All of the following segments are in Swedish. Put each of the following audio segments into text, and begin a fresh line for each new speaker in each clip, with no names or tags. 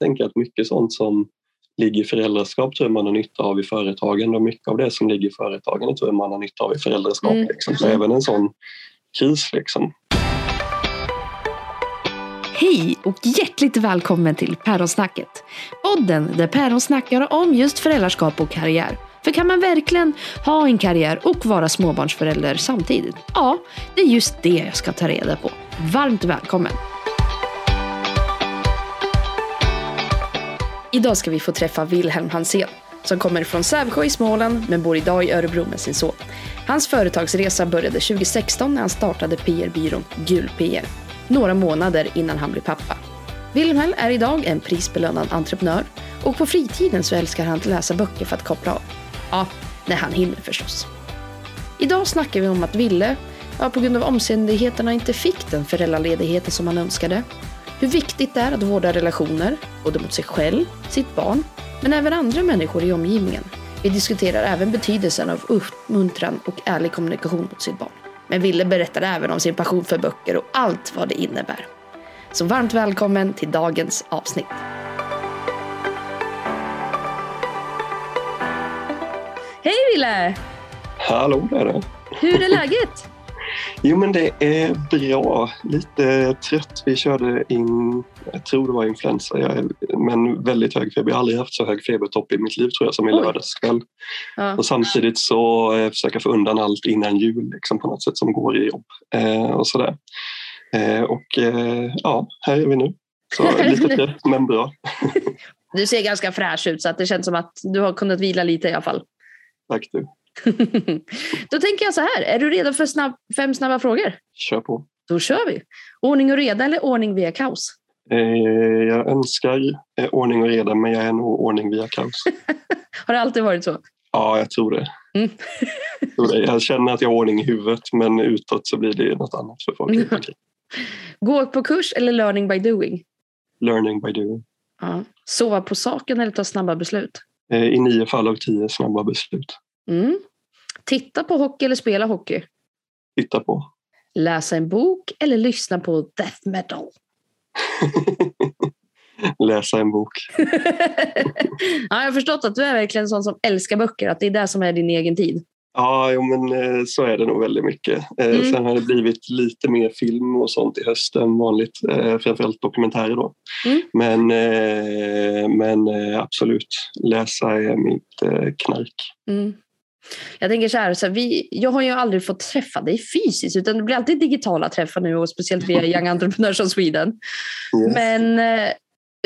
tänker att mycket sånt som ligger i föräldraskap tror jag man har nytta av i företagen och mycket av det som ligger i företagen tror jag man har nytta av i föräldraskap.
Mm.
Liksom. Så även en sån kris liksom.
Hej och hjärtligt välkommen till Päronsnacket. Podden där päron snackar om just föräldraskap och karriär. För kan man verkligen ha en karriär och vara småbarnsförälder samtidigt? Ja, det är just det jag ska ta reda på. Varmt välkommen! Idag ska vi få träffa Wilhelm Hansén som kommer från Sävsjö i Småland men bor idag i Örebro med sin son. Hans företagsresa började 2016 när han startade PR-byrån Gul PR. Några månader innan han blev pappa. Wilhelm är idag en prisbelönad entreprenör och på fritiden så älskar han att läsa böcker för att koppla av. Ja, när han hinner förstås. Idag snackar vi om att Ville, ja, på grund av omständigheterna inte fick den föräldraledigheten som han önskade. Hur viktigt det är att vårda relationer, både mot sig själv, sitt barn, men även andra människor i omgivningen. Vi diskuterar även betydelsen av uppmuntran och ärlig kommunikation mot sitt barn. Men Ville berättar även om sin passion för böcker och allt vad det innebär. Så varmt välkommen till dagens avsnitt. Hej Ville!
Hallå där.
Hur är läget?
Jo men det är bra. Lite trött. Vi körde in, jag tror det var influensa, jag men väldigt hög feber. Jag har aldrig haft så hög febertopp i mitt liv tror jag som i lördagskväll.
Ja.
Och samtidigt så eh, försöka få undan allt innan jul liksom, på något sätt som går i jobb. Eh, och sådär. Eh, och eh, ja, här är vi nu. Så lite trött men bra.
Du ser ganska fräsch ut så att det känns som att du har kunnat vila lite i alla fall.
Tack du.
Då tänker jag så här, är du redo för snabb, fem snabba frågor?
Kör på.
Då kör vi! Ordning och reda eller ordning via kaos?
Eh, jag önskar eh, ordning och reda men jag är nog ordning via kaos.
Har det alltid varit så?
Ja, jag tror det.
Mm.
Jag känner att jag har ordning i huvudet men utåt så blir det något annat för folk.
Gå på kurs eller learning by doing?
Learning by doing.
Ja. Sova på saken eller ta snabba beslut?
Eh, I nio fall av tio snabba beslut.
Mm. Titta på hockey eller spela hockey?
Titta på.
Läsa en bok eller lyssna på death metal?
Läsa en bok.
ja, jag har förstått att du är verkligen en sån som älskar böcker, att det är det som är din egen tid.
Ja, jo, men eh, så är det nog väldigt mycket. Eh,
Mm.
Sen har det blivit lite mer film och sånt i höst än vanligt. Eh, framförallt dokumentärer då.
Mm.
Men, men absolut, läsa är mitt knark.
Mm. Jag tänker så här, så här vi, jag har ju aldrig fått träffa dig fysiskt utan det blir alltid digitala träffar nu och speciellt via Young Entrepreneurs of Sweden.
Yes.
Men eh,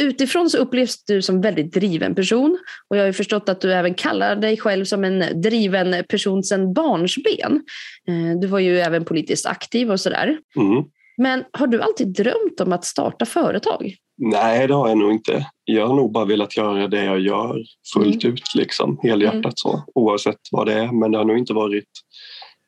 utifrån så upplevs du som väldigt driven person och jag har ju förstått att du även kallar dig själv som en driven person sedan barnsben. Eh, du var ju även politiskt aktiv och sådär.
Mm.
Men har du alltid drömt om att starta företag?
Nej, det har jag nog inte. Jag har nog bara velat göra det jag gör fullt
Mm.
ut, liksom, helhjärtat så, oavsett vad det är. Men det har nog inte varit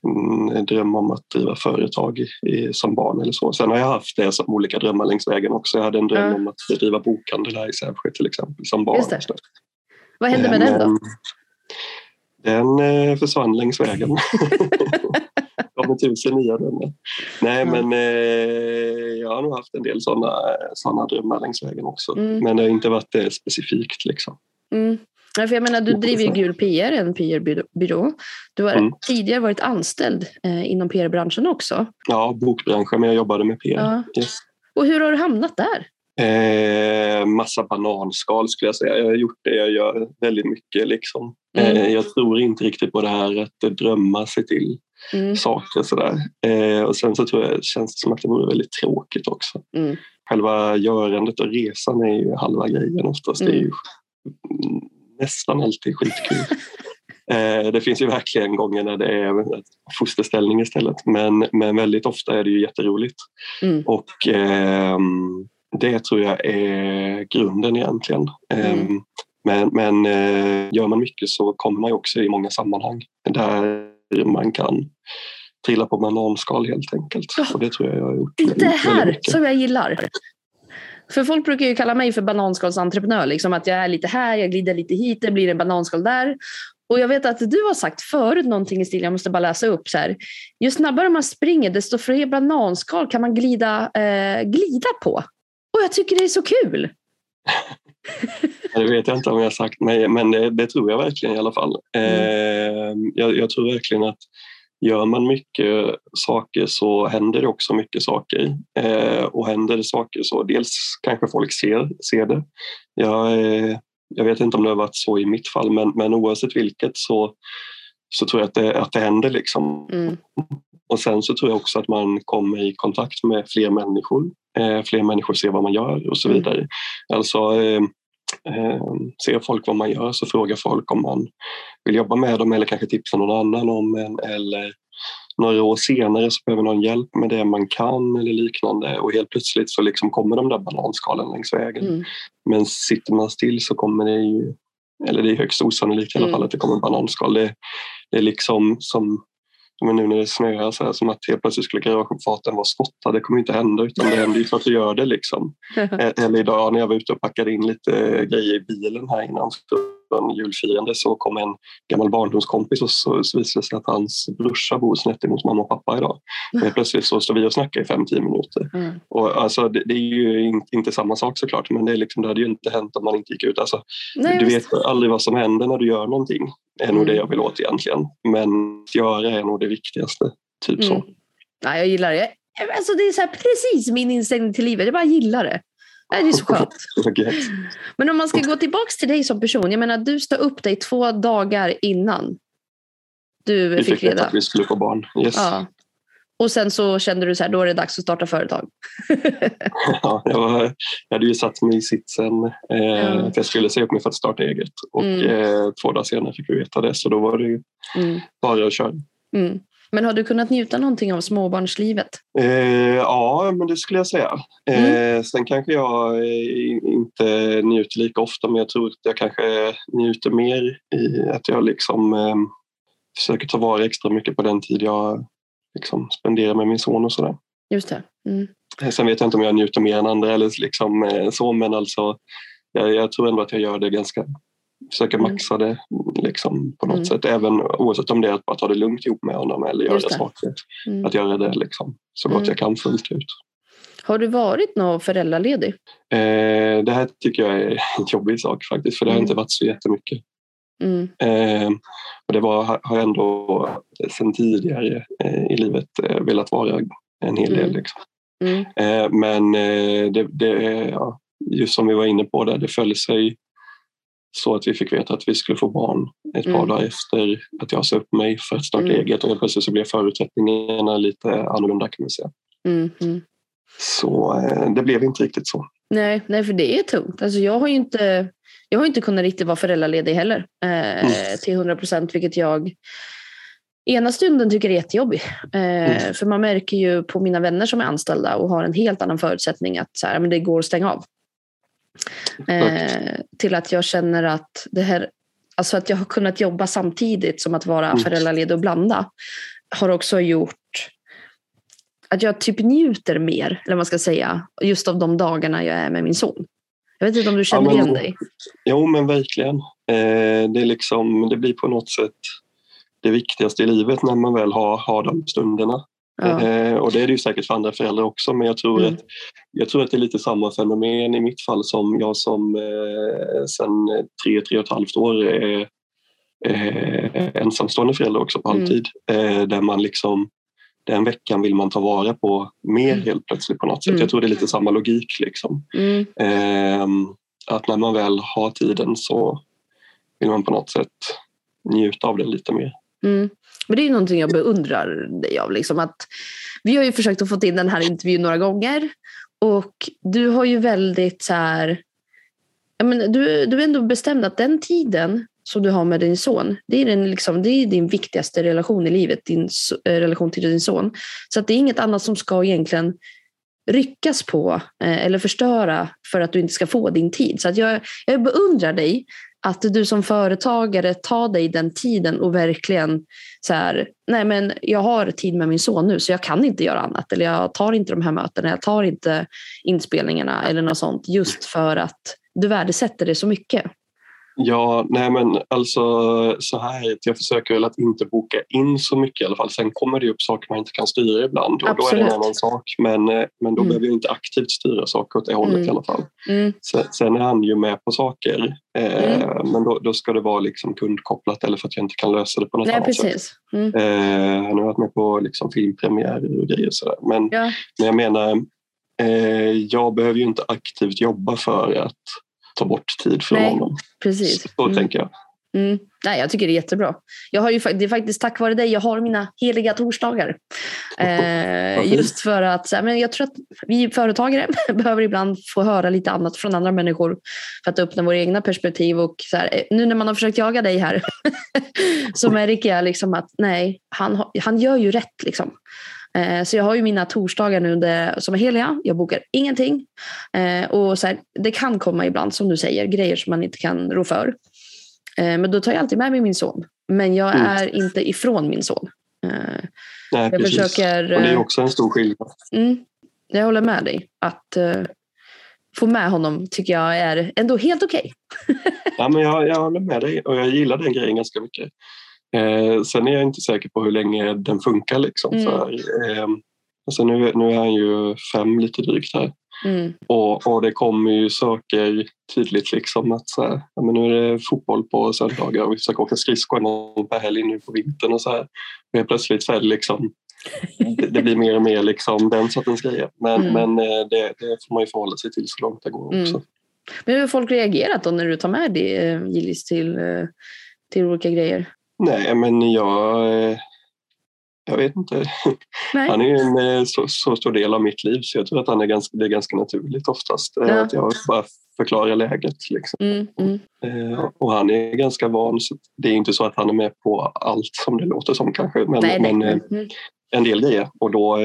mm, en dröm om att driva företag i, som barn eller så. Sen har jag haft det som olika drömmar längs vägen också. Jag hade en dröm
Ja.
om att bedriva bokhandel här i Sävsjö till exempel som barn.
Vad hände med den då?
men Den eh, försvann längs vägen. Med tusen nya drömmar. Nej,
Ja.
men eh, jag har nog haft en del sådana såna drömmar längs vägen också.
Mm.
Men det har inte varit det specifikt. Liksom.
Mm. Ja, för jag menar, du driver ju Gul PR, en PR-byrå. Du har
Mm.
tidigare varit anställd eh, inom PR-branschen också.
Ja, bokbranschen, men jag jobbade med PR.
Ja.
Yes.
Och hur har du hamnat där?
Eh, massa bananskal skulle jag säga. Jag har gjort det jag gör väldigt mycket. Liksom.
Mm.
Eh, jag tror inte riktigt på det här att drömma sig till
Mm.
saker. Sådär. Eh, och sen så tror jag känns det som att det vore väldigt tråkigt också.
Mm.
Själva görandet och resan är ju halva grejen oftast. Det är ju
Mm.
mm, nästan alltid skitkul. eh, det finns ju verkligen gånger när det är fosterställning istället. Men, men väldigt ofta är det ju jätteroligt.
Mm.
Och ehm, det tror jag är grunden egentligen. Ehm,
Mm.
Men, men eh, gör man mycket så kommer man ju också i många sammanhang där man kan trilla på bananskal helt enkelt.
Ja.
Och det tror jag jag har gjort.
Det är det här som jag gillar. För folk brukar ju kalla mig för bananskalsentreprenör. Liksom att jag är lite här, jag glider lite hit, det blir en bananskal där. Och jag vet att du har sagt förut någonting i stil, jag måste bara läsa upp så här. Ju snabbare man springer desto fler bananskal kan man glida, eh, glida på. Och jag tycker det är så kul.
Det vet jag inte om jag har sagt, men det, det tror jag verkligen i alla fall. Mm. Eh, jag, jag, tror verkligen att gör man mycket saker så händer det också mycket saker. Eh, och händer det saker så dels kanske folk ser, ser det. Jag, eh, jag vet inte om det har varit så i mitt fall men, men oavsett vilket så, så tror jag att det, att det händer. Liksom. Mm. Och sen så tror jag också att man kommer i kontakt med fler människor. Eh, fler människor ser vad man gör och så mm. vidare. Mm. Alltså, eh, eh, ser folk vad man gör så frågar folk om man vill jobba med dem eller kanske tipsa någon annan om en eller några år senare så behöver någon hjälp med det man kan eller liknande och helt plötsligt så liksom kommer de där bananskalen längs vägen. Mm. Men sitter man still så kommer det ju, eller det är högst osannolikt i alla mm. fall att det kommer bananskal. Det, det är liksom som men nu när det snöar så här, som att helt plötsligt skulle garageuppfarten vara skottad. Det kommer inte hända utan det händer ju för att du gör det. Liksom. Eller idag när jag var ute och packade in lite grejer i bilen här innan en julfirande så kom en gammal barndomskompis och så, så visade det sig att hans brorsa bor snett emot mamma och pappa idag. Men plötsligt så står vi och snackar i fem, tio minuter. Mm. Och alltså, det, det, är ju inte samma sak såklart men det, är liksom, det hade ju inte hänt om man inte gick ut. Alltså, Nej, du vet aldrig vad som händer när du gör någonting. Det är nog mm. det jag vill åt egentligen. Men att göra är nog det viktigaste. Typ mm. så.
Nej, jag gillar det. Alltså, det är så precis min inställning till livet. Jag bara gillar det. Det är så skönt. Men om man ska gå tillbaka till dig som person. Jag menar, du stod upp dig två dagar innan du
vi
fick,
fick reda att vi skulle få barn. Yes. Ja.
Och sen så kände du så här, då är det dags att starta företag.
ja, jag, var, jag hade ju satt mig i sitsen eh, mm. att jag skulle säga upp mig för att starta eget. Och mm. eh, två dagar senare fick vi veta det, så då var det mm. bara att köra.
Mm. Men har du kunnat njuta någonting av småbarnslivet?
Eh, ja, men det skulle jag säga. Eh, mm. Sen kanske jag eh, inte njuter lika ofta men jag tror att jag kanske njuter mer i att jag liksom eh, försöker ta vara extra mycket på den tid jag liksom spenderar med min son och sådär.
Just det. Mm.
Eh, sen vet jag inte om jag njuter mer än andra eller liksom eh, så men alltså jag, jag tror ändå att jag gör det ganska försöka mm. maxa det liksom, på något mm. sätt. Även oavsett om det är att bara ta det lugnt ihop med honom eller göra saker. Mm. Att göra det liksom, så gott mm. jag kan fullt ut.
Har du varit någon föräldraledig?
Eh, det här tycker jag är en jobbig sak faktiskt för det har inte mm. varit så jättemycket. Mm. Eh, och det var, har ändå sedan tidigare eh, i livet eh, velat vara en hel del. Liksom. Eh, men eh, det, det, ja, just som vi var inne på, där, det föll sig så att vi fick veta att vi skulle få barn ett par mm. dagar efter att jag sa upp mig för att starta mm. eget och plötsligt så blev förutsättningarna lite annorlunda kan man säga. Mm. mm. Så eh, det blev inte riktigt så.
Nej, nej, för det är tungt. Alltså, jag har ju inte, jag har inte kunnat riktigt vara föräldraledig heller eh, mm. till 100 procent, vilket jag ena stunden tycker är jättejobbig. Eh, mm. För man märker ju på mina vänner som är anställda och har en helt annan förutsättning att så här, men det går att stänga av. Eh, till att jag känner att det här, alltså att jag har kunnat jobba samtidigt som att vara mm. föräldraledig och blanda har också gjort att jag typ njuter mer, eller vad man ska säga, just av de dagarna jag är med min son. Jag vet inte om du känner ja, men, igen dig?
Jo, men verkligen. Eh, det, är liksom, det blir på något sätt det viktigaste i livet när man väl har, har de stunderna. Ja. Eh, och det är det ju säkert för andra föräldrar också men jag tror, mm. att, jag tror att det är lite samma fenomen i mitt fall som jag som eh, sen tre, tre och ett halvt år är eh, ensamstående förälder också på mm. halvtid. Mm. Eh, där man liksom, den veckan vill man ta vara på mer mm. helt plötsligt på något sätt. Mm. Jag tror det är lite samma logik. Liksom. Mm. Eh, att när man väl har tiden så vill man på något sätt njuta av det lite mer.
Men det är någonting jag beundrar dig av. Liksom, att vi har ju försökt att få in den här intervjun några gånger och du har ju väldigt så här, jag menar, du, du är ändå bestämd att den tiden som du har med din son, det är, den, liksom, det är din viktigaste relation i livet, din äh, relation till din son. Så att det är inget annat som ska egentligen ryckas på eh, eller förstöra för att du inte ska få din tid. Så att jag, jag beundrar dig att du som företagare tar dig den tiden och verkligen så här, nej men jag har tid med min son nu så jag kan inte göra annat eller jag tar inte de här mötena, jag tar inte inspelningarna eller något sånt just för att du värdesätter det så mycket.
Ja, nej men alltså så här, jag försöker väl att inte boka in så mycket i alla fall. Sen kommer det upp saker man inte kan styra ibland och då är det en annan sak. Men, eh, men då mm. behöver jag inte aktivt styra saker åt det hållet mm. i alla fall. Mm. Sen, sen, är han ju med på saker eh, mm. men då, då, ska det vara liksom kundkopplat eller för att jag inte kan lösa det på något nej, annat precis. sätt. Mm. Eh, han har varit med på liksom filmpremiärer och grejer sådär. Men, ja. men jag menar, eh, jag behöver ju inte aktivt jobba för att ta bort tid för Nej, honom.
Precis.
Så mm. tänker jag.
Mm. Nej, jag tycker det är jättebra. Jag har ju, det är faktiskt tack vare dig jag har mina heliga torsdagar. Eh, just för att men jag tror att vi företagare behöver ibland få höra lite annat från andra människor för att öppna våra egna perspektiv. Och så här, eh, nu när man har försökt jaga dig här så märker jag liksom att nej, han, han gör ju rätt. Liksom. Eh, så jag har ju mina torsdagar nu där, som är heliga. Jag bokar ingenting. Eh, och så här, det kan komma ibland, som du säger, grejer som man inte kan rå för. Eh, men då tar jag alltid med mig min son. Men jag mm. är inte ifrån min son.
Nej, jag precis. Försöker, och det är också en stor skillnad.
Mm, jag håller med dig. Att få med honom tycker jag är ändå helt okej. Okay.
ja, jag, jag håller med dig och jag gillar den grejen ganska mycket. Eh, sen är jag inte säker på hur länge den funkar. Liksom, mm. för, eh, alltså nu, nu är han ju fem lite drygt här. Mm. Och, och det kommer ju saker tydligt liksom att så här, ja, men nu är det fotboll på söndagar och vi försöker åka skridskor någon per helg nu på vintern och så här. Och plötsligt så är det liksom det, det, blir mer och mer liksom den sortens grejer. Men, mm. men eh, det, det, får man ju förhålla sig till så långt det går också. Mm.
Men hur har folk reagerat då när du tar med dig eh, Gillis till, till olika grejer?
Nej, men jag... Eh, jag vet inte. Nej. Han är ju en eh, så, så, stor del av mitt liv så jag tror att han är ganska, det är ganska naturligt oftast. Eh, ja. Att jag bara förklarar läget. Liksom. Mm, mm. Och han är ganska van så det är inte så att han är med på allt som det låter som kanske. Men, nej, men nej. Mm. en del grejer. Och då,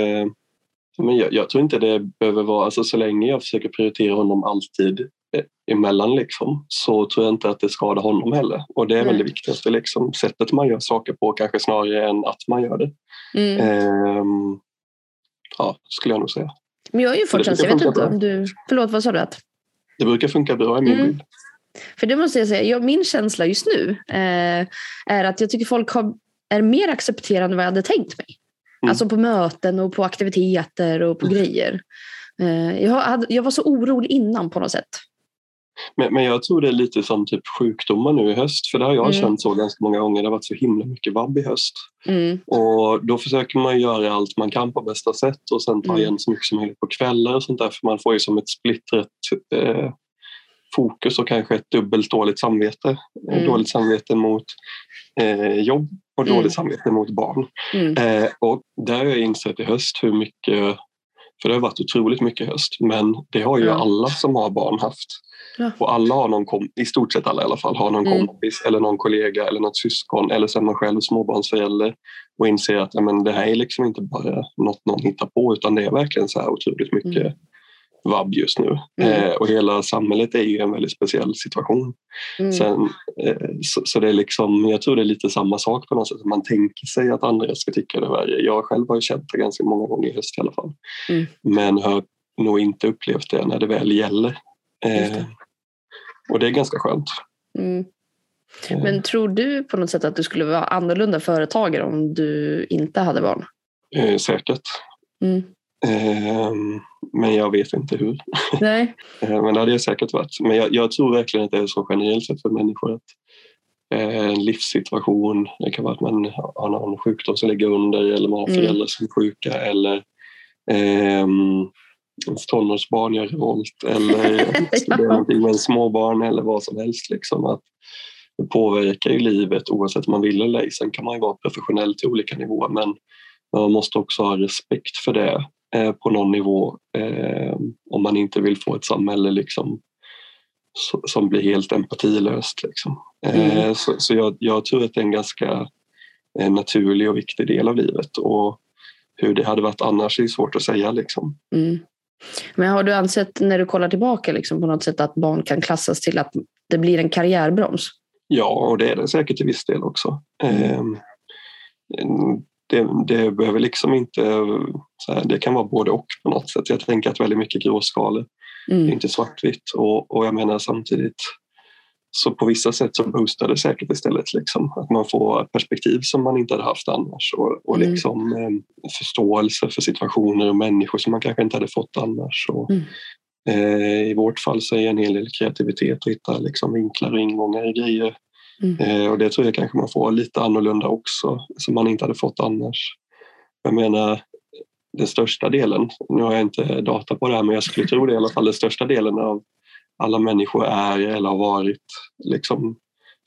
men jag, jag, tror inte det behöver vara, alltså så länge jag försöker prioritera honom alltid emellan liksom, så tror jag inte att det skadar honom heller. Och det är väl det viktigaste, liksom, sättet man gör saker på kanske snarare än att man gör det. Mm. Ehm, ja, skulle jag nog säga.
Men jag är ju fortfarande, jag vet inte om du, förlåt vad sa du? Att?
Det brukar funka bra i min mm. bild.
För det måste jag säga, jag, min känsla just nu eh, är att jag tycker folk har, är mer accepterande än vad jag hade tänkt mig. Mm. Alltså på möten och på aktiviteter och på mm. grejer. Eh, jag, hade, jag var så orolig innan på något sätt.
Men, men jag tror det är lite som typ sjukdomar nu i höst för det har jag mm. känt så ganska många gånger. Det har varit så himla mycket vabb i höst. Mm. Och då försöker man göra allt man kan på bästa sätt och sen ta mm. igen så mycket som möjligt på kvällar och sånt där för man får ju som ett splittrat eh, fokus och kanske ett dubbelt dåligt samvete. Mm. Dåligt samvete mot eh, jobb och dåligt mm. samvete mot barn. Mm. Eh, och där har jag insett i höst hur mycket för det har varit otroligt mycket höst men det har ju alla som har barn haft. Ja. Och alla har någon kom, i stort sett alla i alla fall, har någon mm. kompis eller någon kollega eller något syskon eller är man själv småbarnsförälder och inser att men det här är liksom inte bara något någon hittar på utan det är verkligen så här otroligt mycket mm. vabb just nu. Mm. Eh, och hela samhället är ju en väldigt speciell situation. Mm. Sen, eh, så, så, det är liksom, jag tror det är lite samma sak på något sätt. Man tänker sig att andra ska tycka det är värre. Jag själv har känt det ganska många gånger i höst i alla fall. Mm. Men har nog inte upplevt det när det väl gäller. Eh, och det är ganska skönt. Mm.
Eh. Men tror du på något sätt att du skulle vara annorlunda företagare om du inte hade barn?
Eh, säkert. Mm. Eh, men jag vet inte hur. Nej. eh, men det hade jag säkert varit. Men jag, jag, tror verkligen att det är så generellt sett för människor att eh, en livssituation, det kan vara att man har någon sjukdom som ligger under eller man har mm. föräldrar som är sjuka eller ehm, ens tonårsbarn gör revolt eller ja. någonting med småbarn eller vad som helst. Liksom, att det påverkar ju livet oavsett om man vill eller ej. Sen kan man ju vara professionell till olika nivåer men man måste också ha respekt för det eh, på någon nivå eh, om man inte vill få ett samhälle liksom, så, som blir helt empatilöst. Liksom. Eh, mm. Så, så jag, jag, tror att det är en ganska eh, naturlig och viktig del av livet och hur det hade varit annars är svårt att säga. Liksom. Mm.
Men har du ansett när du kollar tillbaka liksom, på något sätt att barn kan klassas till att det blir en karriärbroms?
Ja, och det är det säkert till viss del också. Mm. Det, det, behöver liksom inte... Här, det kan vara både och på något sätt. Jag tänker att väldigt mycket gråskalor. Mm. inte svartvitt. Och, och jag menar samtidigt så på vissa sätt så boostar det säkert istället. Liksom. Att man får perspektiv som man inte hade haft annars och, och mm. liksom, eh, förståelse för situationer och människor som man kanske inte hade fått annars. Och, mm. eh, I vårt fall så är en hel del kreativitet att hitta liksom, vinklar och ingångar i grejer. Mm. Eh, och det tror jag kanske man får lite annorlunda också som man inte hade fått annars. Jag menar, den största delen, nu har jag inte data på det här men jag skulle tro det i alla fall, den största delen av alla människor är eller har varit liksom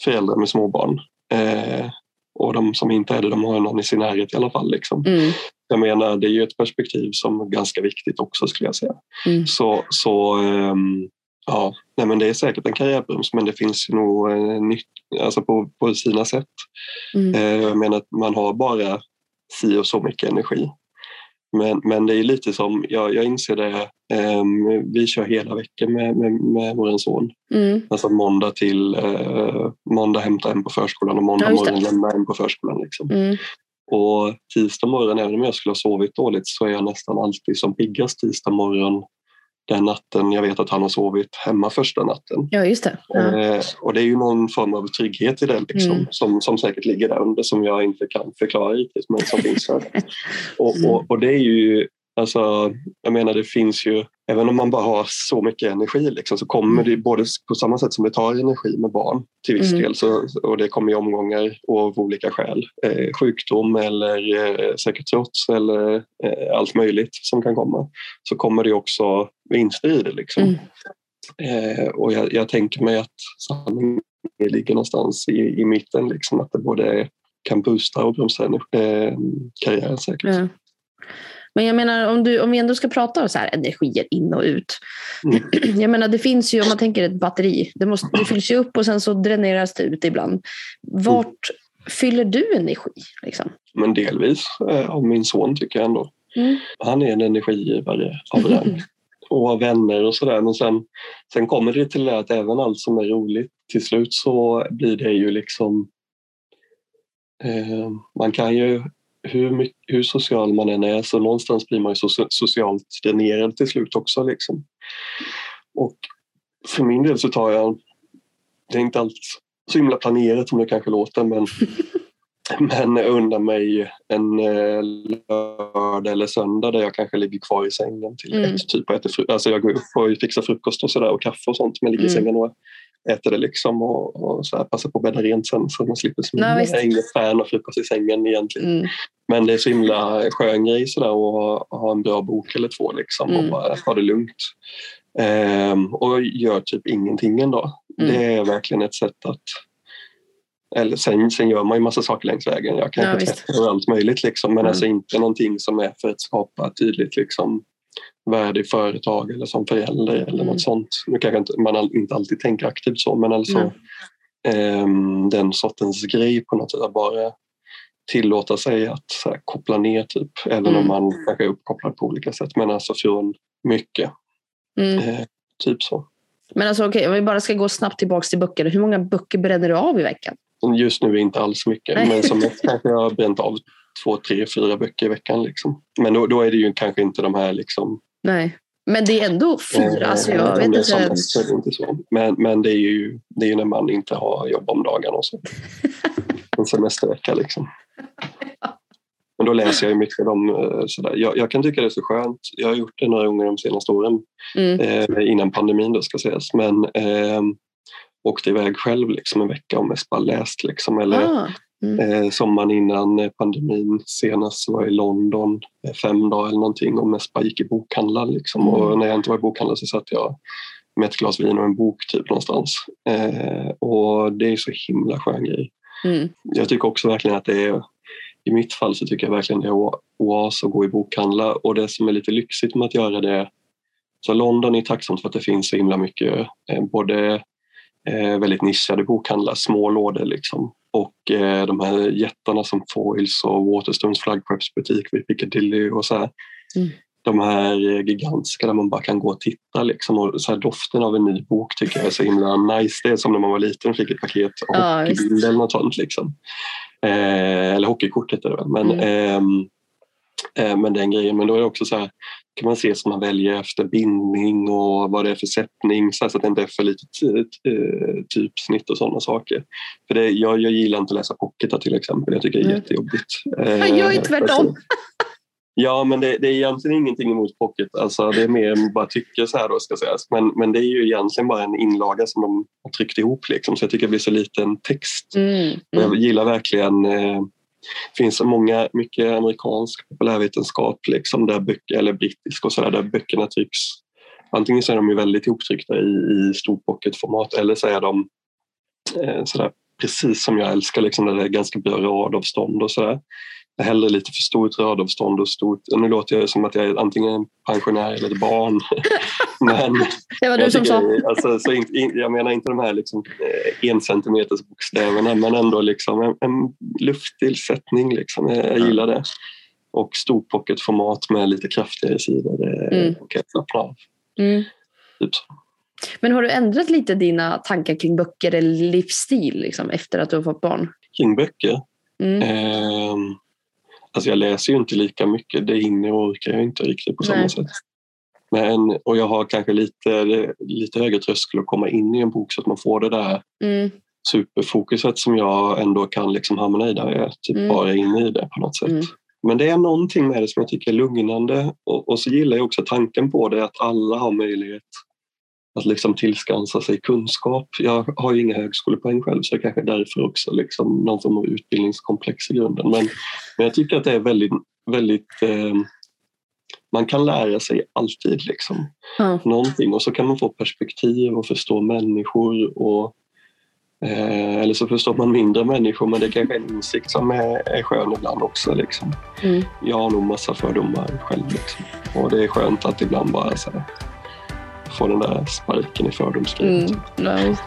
föräldrar med småbarn. Eh, och de som inte är det, de har någon i sin närhet i alla fall. Liksom. Mm. Jag menar, det är ju ett perspektiv som är ganska viktigt också skulle jag säga. Mm. Så, så um, ja, nej, men det är säkert en karriärbroms men det finns ju nog eh, nytt, alltså på, på sina sätt. Mm. Eh, jag menar, man har bara si och så mycket energi. Men, men det är lite som, jag, jag inser det, um, vi kör hela veckan med, med, med vår son. Mm. Alltså måndag till uh, måndag hämta en på förskolan och måndag ja, morgon lämna en på förskolan. Liksom. Mm. Och tisdag morgon, även om jag skulle ha sovit dåligt så är jag nästan alltid som piggast tisdag morgon den natten jag vet att han har sovit hemma första natten.
Ja, just det. Ja.
Eh, och det är ju någon form av trygghet i det liksom, mm. som, som säkert ligger där under som jag inte kan förklara riktigt men som finns där. Och, och, och, det är ju Alltså, jag menar det finns ju, även om man bara har så mycket energi liksom, så kommer det både på samma sätt som det tar energi med barn till viss mm. del så, och det kommer i omgångar och av olika skäl. Eh, sjukdom eller eh, säkert trots eller eh, allt möjligt som kan komma. Så kommer det också vinster i det. Liksom. Mm. Eh, och jag, jag, tänker mig att sanningen ligger någonstans i, i mitten, liksom, att det både kan boosta och bromsa eh, karriären säkert. Mm.
Men jag menar om, du, om vi ändå ska prata om så här energier in och ut. Mm. Jag menar det finns ju, om man tänker ett batteri, det, måste, det fylls ju upp och sen så dräneras det ut ibland. Vart mm. fyller du energi? Liksom?
Men delvis eh, av min son tycker jag ändå. Mm. Han är en energigivare av rang. och av vänner och sådär. Men sen, sen kommer det till det att även allt som är roligt till slut så blir det ju liksom eh, man kan ju hur, mycket, hur social man än är så någonstans blir man ju so socialt dränerad till slut också. Liksom. Och för min del så tar jag, det är inte alls så himla planerat som det kanske låter men, men undrar mig en eh, lördag eller söndag där jag kanske ligger kvar i sängen till mm. ett typ och äter alltså jag går upp och fixar frukost och sådär och kaffe och sånt men ligger mm. i sängen och äter det liksom och, och så här, passar på att bädda rent sen så man slipper smida. Jag är inget fan av frukost i sängen egentligen. Mm. Men det är så himla skön grej sådär att ha en bra bok eller två liksom mm. och bara ha det lugnt. Ehm, och gör typ ingenting en dag. Mm. Det är verkligen ett sätt att eller sen, sen gör man ju massa saker längs vägen. Jag kan ja, och allt möjligt liksom, men mm. alltså inte någonting som är för att skapa tydligt liksom, värde i företag eller som förälder eller mm. något sånt. Nu kanske inte, man inte alltid tänker aktivt så men alltså mm. eh, den sortens grej på något sätt att bara tillåta sig att här, koppla ner typ även mm. om man kanske är uppkopplad på olika sätt men alltså från mycket. Mm. Eh, typ så.
Men alltså okej, okay, om vi bara ska gå snabbt tillbaks till böcker. Hur många böcker bränner du av i veckan?
Just nu är inte alls mycket Nej. men som mest kanske jag har bränt av två, tre, fyra böcker i veckan. Liksom. Men då, då, är det ju kanske inte de här liksom,
Nej, men det är ändå fyra. Alltså jag vet inte.
Som, det inte så. Men, men det, är ju, det är ju när man inte har jobb om dagarna och så. en semestervecka liksom. Men då läser jag mycket om eh, sådär. Jag, jag, kan tycka det är så skönt. Jag har gjort det några gånger de senaste åren mm. eh, innan pandemin då ska sägas. Men eh, åkte iväg själv liksom en vecka och mest bara läst liksom. Eller ah. Mm. Eh, sommaren innan eh, pandemin senast var jag i London eh, fem dagar eller någonting och mest bara gick i bokhandlar. Liksom. Mm. Och när jag inte var i bokhandlar så satt jag med ett glas vin och en bok typ någonstans. Eh, och det är så himla skön grej. Mm. Jag tycker också verkligen att det är i mitt fall så tycker jag verkligen det är oas att gå i bokhandlar och det som är lite lyxigt med att göra det så London är tacksamt för att det finns så himla mycket eh, både eh, väldigt nischade bokhandlar, små lådor liksom och eh, de här jättarna som Foils och Waterstones flaggskeppsbutik vid Piccadilly och så här. Mm. De här gigantiska där man bara kan gå och titta liksom. och så här, doften av en ny bok tycker jag är så himla nice. Det är som när man var liten och fick ett paket ja, hockeybild eller något sånt. Liksom. Eh, eller hockeykort heter det väl. Men, mm. eh, eh, men den grejen. Men då är det också så här, kan man se som man väljer efter bindning och vad det är för sättning så att det inte är för lite eh, typsnitt och sådana saker. För det, jag, jag gillar inte att läsa pocketar till exempel, jag tycker det är mm. jättejobbigt.
Jag är tvärtom.
Ja, men det, det, är egentligen ingenting emot pocket. Alltså, det är mer bara tycke så här då ska sägas. Men, men det är ju egentligen bara en inlaga som de har tryckt ihop liksom. Så jag tycker det blir så liten text. Mm, mm. Jag gillar verkligen eh, det finns många, mycket amerikansk populärvetenskap liksom, där böcker, eller brittisk och sådär, där, böckerna trycks. Antingen så är de ju väldigt ihoptryckta i, i stort pocketformat eller så är de eh, sådär, precis som jag älskar, liksom, där det är ganska bra radavstånd och sådär hellre lite för stort radavstånd och stort... Nu låter jag som att jag är antingen pensionär eller ett barn.
men det var du som sa.
Alltså, så in, jag menar inte de här liksom, eh, en centimeters bokstäverna men ändå liksom en, en lufttillsättning. Liksom. Jag, jag gillar det. Och stort pocketformat med lite kraftigare sidor. Det mm. kan jag slappna av. Mm. Typ så.
Men har du ändrat lite dina tankar kring böcker eller livsstil liksom, efter att du har fått barn?
Kring böcker? Mm. Eh, Alltså jag läser ju inte lika mycket, det hinner och orkar jag inte riktigt på samma Nej. sätt. Men, och jag har kanske lite, lite högre tröskel att komma in i en bok så att man får det där mm. superfokuset som jag ändå kan liksom hamna i där jag typ mm. bara är inne i det på något sätt. Mm. Men det är någonting med det som jag tycker är lugnande och, och så gillar jag också tanken på det att alla har möjlighet att liksom tillskansa sig kunskap. Jag har ju inga högskolepoäng själv så det kanske är därför också liksom någon form av utbildningskomplex i grunden. Men, men jag tycker att det är väldigt, väldigt eh, man kan lära sig alltid liksom. Mm. någonting och så kan man få perspektiv och förstå människor och eh, eller så förstår man mindre människor men det kanske är en insikt som är, är skön ibland också. Liksom. Mm. Jag har nog massa fördomar själv liksom. och det är skönt att ibland bara så här, få den där sparken i fördomskriget. Mm, nice.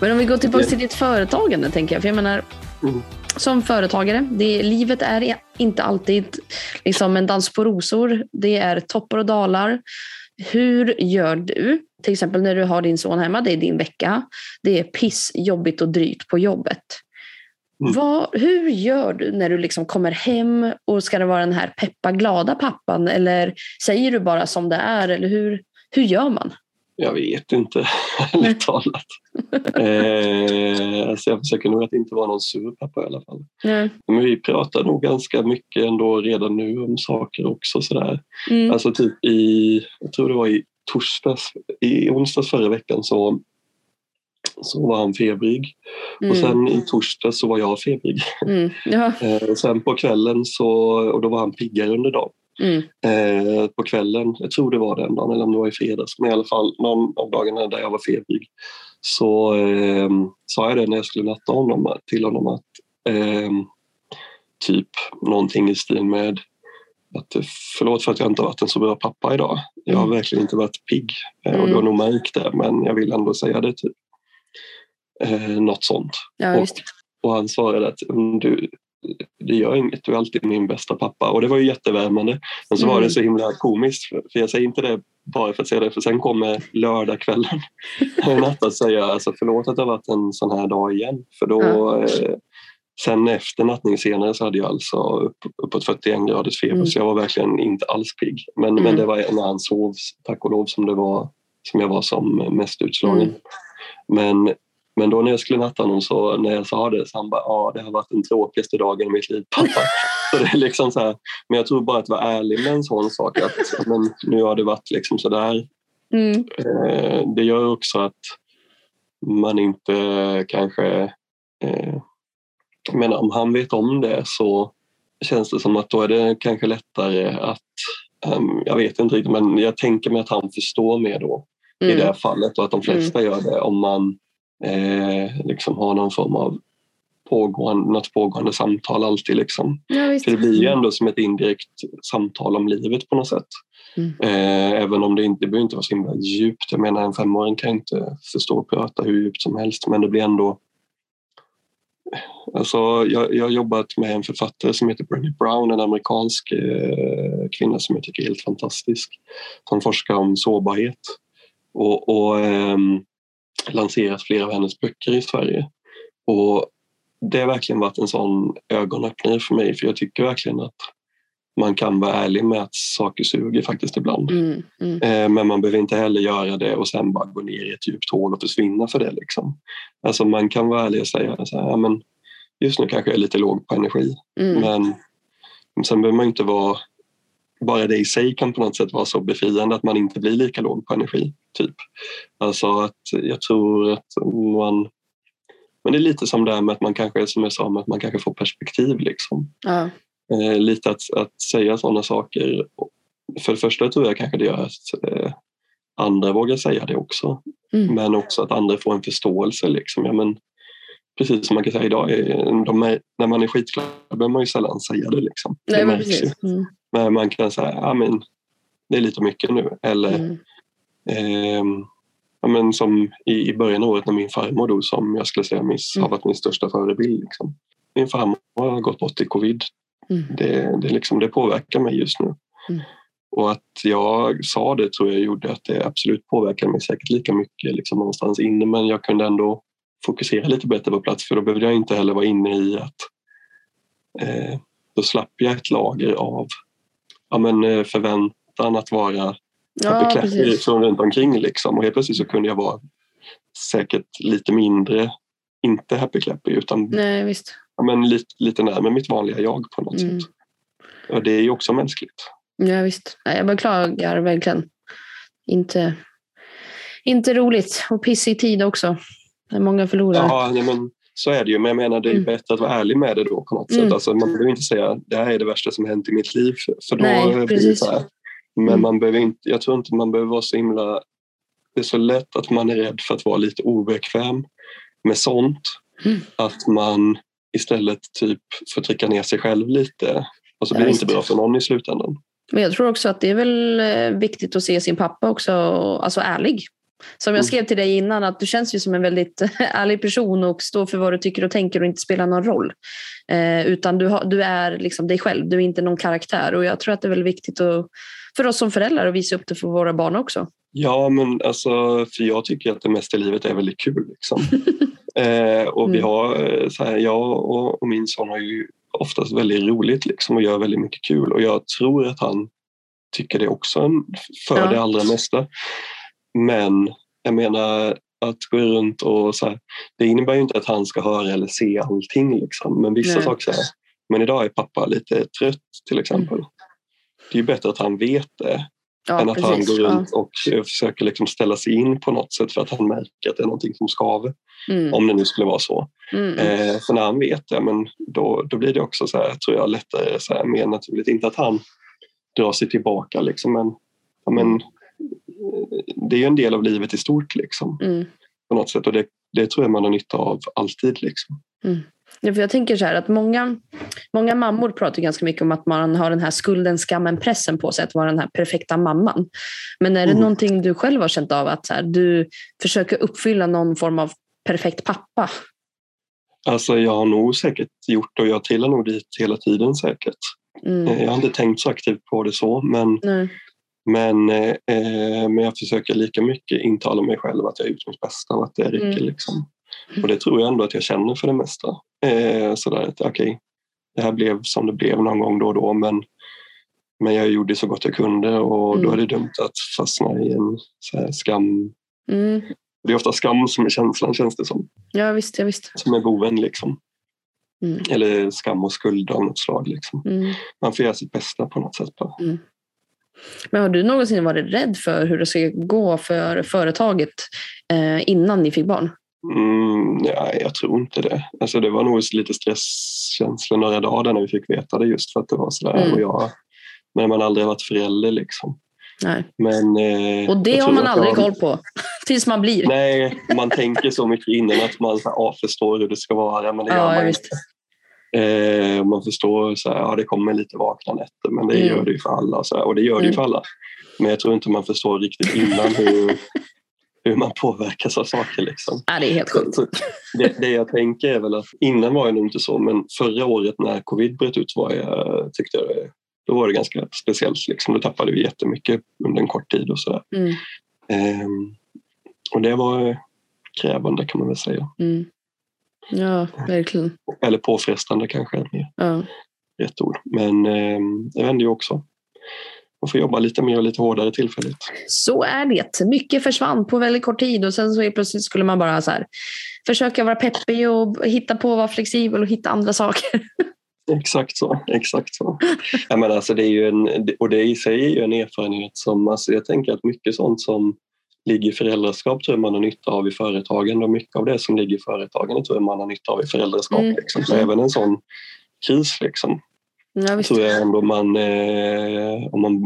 Men om vi går tillbaka till ditt företagande, tänker jag. För jag menar, mm. som företagare, det, livet är inte alltid liksom en dans på rosor. Det är toppar och dalar. Hur gör du? Till exempel när du har din son hemma, det är din vecka. Det är piss, jobbigt och drygt på jobbet. Mm. Vad, hur gör du när du liksom kommer hem och ska det vara den här peppa glada pappan eller säger du bara som det är eller hur, hur gör man?
Jag vet inte, ärligt talat. eh, alltså jag försöker nog att inte vara någon sur pappa i alla fall. Mm. Men vi pratar nog ganska mycket ändå redan nu om saker också. Sådär. Mm. Alltså typ i, jag tror det var i torsdags, i onsdags förra veckan så så var han febrig. Mm. Och sen i torsdag så var jag febrig. Mm. Ja. eh, sen på kvällen så, och då var han piggare under dagen. Mm. Eh, på kvällen, jag tror det var den dagen eller om det var i fredags, men i alla fall någon av dagarna där jag var febrig så eh, sa jag det när jag skulle natta honom till honom att eh, typ någonting i stil med att förlåt för att jag inte varit en så bra pappa idag. Jag har mm. verkligen inte varit pigg mm. och du har nog märkt det men jag vill ändå säga det. Typ eh, något sånt.
Ja,
och, och, han svarade att du, det gör inget, du är alltid min bästa pappa. Och det var ju jättevärmande. Men så mm. var det mm. så himla komiskt, för, jag säger inte det bara för att säga det, för sen kommer lördagskvällen natt att säga alltså, förlåt att det har varit en sån här dag igen. För då, ja. eh, sen efter nattning senare så hade jag alltså upp, uppåt 41 graders feber mm. så jag var verkligen inte alls pigg. Men, mm. men det var när han sov, tack och lov, som, det var, som jag var som mest utslagen. Mm. Men men då när jag skulle natta honom så när jag sa det så han bara ja det har varit den tråkigaste dagen i mitt liv pappa. så det är liksom så här, men jag tror bara att vara ärlig med en sån sak att men nu har det varit liksom sådär. Mm. Eh, det gör också att man inte kanske eh, men om han vet om det så känns det som att då är det kanske lättare att um, jag vet inte riktigt men jag tänker mig att han förstår mer då mm. i det här fallet och att de flesta mm. gör det om man eh, liksom ha någon form av pågående, något pågående samtal alltid. Liksom. Ja, För det blir ju ändå som ett indirekt samtal om livet på något sätt. Mm. Eh, även om det inte det behöver inte vara så himla djupt. Jag menar en femåring kan inte förstå och prata hur djupt som helst men det blir ändå Alltså, jag, jag har jobbat med en författare som heter Brené Brown, en amerikansk eh, kvinna som jag tycker är helt fantastisk. Som forskar om sårbarhet. Och, och eh, lanserat flera av hennes böcker i Sverige. Och det har verkligen varit en sån ögonöppnare för mig för jag tycker verkligen att man kan vara ärlig med att saker suger faktiskt ibland.
Mm, mm.
Eh, men man behöver inte heller göra det och sen bara gå ner i ett djupt hål och försvinna för det. Liksom. Alltså man kan vara ärlig och säga så här, ja, men just nu kanske jag är lite låg på energi.
Mm.
Men sen behöver man inte vara... Bara det i sig kan på något sätt vara så befriande att man inte blir lika låg på energi. typ. Alltså att jag tror att man... Men det är lite som det här med att man kanske, som jag sa, att man kanske får perspektiv. Liksom.
Ja.
Eh, lite att, att säga sådana saker. För det första tror jag kanske det gör att eh, andra vågar säga det också.
Mm.
Men också att andra får en förståelse. Liksom. Ja, men, precis som man kan säga idag, eh, de är, när man är skitglad behöver man ju sällan säga det. Liksom.
Nej,
det märks ju.
precis. Mm.
Men man kan säga ja, men, det är lite mycket nu. Eller
Mm.
ehm, ja, men som i, i början av året när min farmor dog som jag skulle säga min,
Mm.
har varit min största förebild. Liksom. Min farmor har gått bort i covid.
Mm.
Det, det, liksom, det påverkar mig just nu.
Mm.
Och att jag sa det tror jag gjorde att det absolut påverkade mig säkert lika mycket liksom, någonstans inne men jag kunde ändå fokusera lite bättre på plats för då behövde jag inte heller vara inne i att eh, då slapp jag ett lager av ja, men, eh, förväntan att vara
Ja,
clappy från runt omkring liksom. och helt plötsligt så kunde jag vara säkert lite mindre inte happy clappy utan
Nej, visst.
ja, men lite, lite närmare mitt vanliga jag på något
Mm.
sätt. Och det är ju också mänskligt.
Ja, visst. Jag beklagar verkligen. Inte, inte roligt. Och pissig tid också. När många förlorar.
Ja, nej, men så är det ju. Men jag menar det är
Mm.
bättre att vara ärlig med det då på något
Mm.
sätt. Alltså, man behöver inte säga det här är det värsta som hänt i mitt liv. För då
Nej,
blir det så här. Men
Mm.
man behöver inte, jag tror inte man behöver vara så himla... Det är så lätt att man är rädd för att vara lite obekväm med sånt.
Mm.
Att man istället typ får trycka ner sig själv lite. Och så
Ja,
blir det inte bra för någon i slutändan.
Men jag tror också att det är väl eh, viktigt att se sin pappa också, alltså ärlig. Som jag
Mm.
skrev till dig innan, att du känns ju som en väldigt ärlig person och står för vad du tycker och tänker och inte spelar någon roll. Eh, utan du, har, du är liksom dig själv, du är inte någon karaktär. Och jag tror att det är väldigt viktigt att, för oss som föräldrar att visa upp det för våra barn också.
Ja, men alltså, för jag tycker att det mesta i livet är väldigt kul. Liksom. eh, och vi
Mm.
har, eh, så här, jag och, och min son har ju oftast väldigt roligt liksom, och gör väldigt mycket kul. Och jag tror att han tycker det också för
Ja.
det allra mesta. Men jag menar att gå runt och så här, det innebär ju inte att han ska höra eller se allting. Liksom. Men vissa
Nej.
saker här, men idag är pappa lite trött till exempel.
Mm.
Det är ju bättre att han vet det
Ja,
än att han
precis.
går
Ja.
runt och eh, försöker liksom ställa sig in på något sätt för att han märker att det är någonting som skaver.
Mm.
Om det nu skulle vara så.
Mm.
Eh, för när han vet det, men då, då blir det också så här, tror jag, lättare, så här, mer naturligt. Inte att han drar sig tillbaka, liksom, men, ja, men eh, det är ju en del av livet i stort liksom,
Mm.
på något sätt. Och det, det tror jag man har nytta av alltid. Liksom.
Ja, för jag tänker så här att många, många mammor pratar ganska mycket om att man har den här skulden, skammen, pressen på sig att vara den här perfekta mamman. Men är det
Mm.
någonting du själv har känt av att så här, du försöker uppfylla någon form av perfekt pappa?
Alltså, jag har nog säkert gjort och jag trillar nog dit hela tiden säkert.
Mm.
Eh, jag har inte tänkt så aktivt på det så, men
Nej.
Men, eh, eh, men jag försöker lika mycket intala mig själv att jag har gjort mitt bästa och att det räcker.
Mm.
Liksom. Och det tror jag ändå att jag känner för det mesta. Eh, sådär att okej, det här blev som det blev någon gång då och då men, men jag gjorde så gott jag kunde och då
Mm.
är det dumt att fastna i en så skam.
Mm.
Det är ofta skam som är känslan känns det som.
Ja visst, ja, visst.
Som är boven liksom.
Mm.
Eller skam och skuld av något slag. Liksom.
Mm.
Man får göra sitt bästa på något sätt. Bara.
Men har du någonsin varit rädd för hur det ska gå för företaget eh, innan ni fick barn?
Mm, nej, jag tror inte det. Alltså, det var nog lite stresskänsla några dagar när vi fick veta det just för att det var sådär.
Mm.
Och jag, men man aldrig har varit förälder liksom.
Nej.
Men, eh,
Och det har man aldrig
jag,
koll på. Tills man blir.
Nej, man tänker så mycket innan att man så här, ja, förstår hur det ska vara men det gör
ja,
man
visst.
inte. Eh, man förstår så här, ja det kommer lite vakna nätter men det
Mm.
gör det ju för alla. Så här, och det gör det ju
Mm.
för alla. Men jag tror inte man förstår riktigt innan hur, hur man påverkas av saker. Liksom.
Ja, det är helt sjukt.
Det, det jag tänker är väl att innan var jag nog inte så men förra året när covid bröt ut var jag, tyckte jag det, då var det ganska speciellt. Liksom. Då tappade vi jättemycket under en kort tid och sådär.
Mm.
Ehm, och det var krävande kan man väl säga.
Mm. Ja, verkligen.
Eller påfrestande kanske är mer
Ja.
rätt ord. Men eh, det hände ju också. Man får jobba lite mer och lite hårdare tillfälligt.
Så är det. Mycket försvann på väldigt kort tid och sen så plötsligt skulle man bara så här, försöka vara peppig och hitta på att vara flexibel och hitta andra saker.
Exakt så. Exakt så. Jag menar, alltså, det är ju en, och det i sig är ju en erfarenhet som, alltså, jag tänker att mycket sånt som ligger i föräldraskap tror jag man har nytta av i företagen och mycket av det som ligger i företagen tror jag man har nytta av i föräldraskap.
Mm.
Liksom. Så även en sån kris liksom,
Ja,
tror jag ändå man, eh, om man,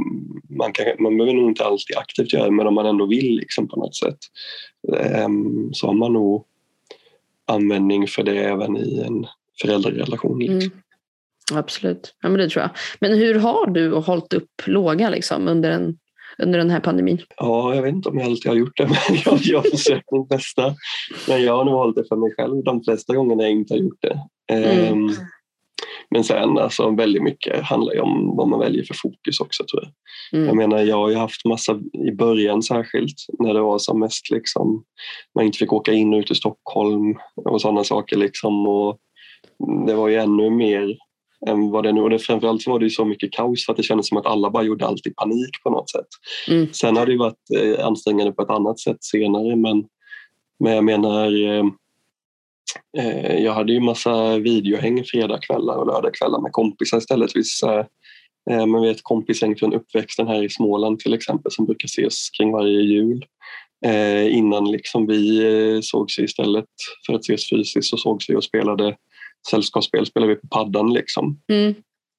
man, kan, man behöver nog inte alltid aktivt göra det, men om man ändå vill liksom, på något sätt eh, så har man nog användning för det även i en föräldrarelation. Liksom.
Mm. Absolut, ja, men det tror jag. Men hur har du hållit upp låga liksom, under, en, under den här pandemin?
Ja, jag vet inte om jag alltid har gjort det, men jag, jag har försökt mitt bästa. Men jag har nog hållit det för mig själv de flesta gångerna jag inte har gjort det.
Mm.
Ehm, Men sen alltså, väldigt mycket handlar ju om vad man väljer för fokus också tror jag. Jag
Mm.
menar, jag har ju haft massa i början särskilt när det var som mest liksom man inte fick åka in och ut i Stockholm och sådana saker liksom och det var ju ännu mer än vad det nu och det, framförallt var det ju så mycket kaos att det kändes som att alla bara gjorde allt i panik på något sätt.
Mm.
Sen har det ju varit eh, ansträngande på ett annat sätt senare men, men jag menar eh, eh, jag hade ju massa videohäng fredagkvällar och lördagkvällar med kompisar istället. Vissa eh, men vi är ett kompisgäng från uppväxten här i Småland till exempel som brukar ses kring varje jul. Eh, innan liksom vi eh, sågs istället för att ses fysiskt så sågs vi och spelade sällskapsspel spelade vi på paddan liksom.
Mm.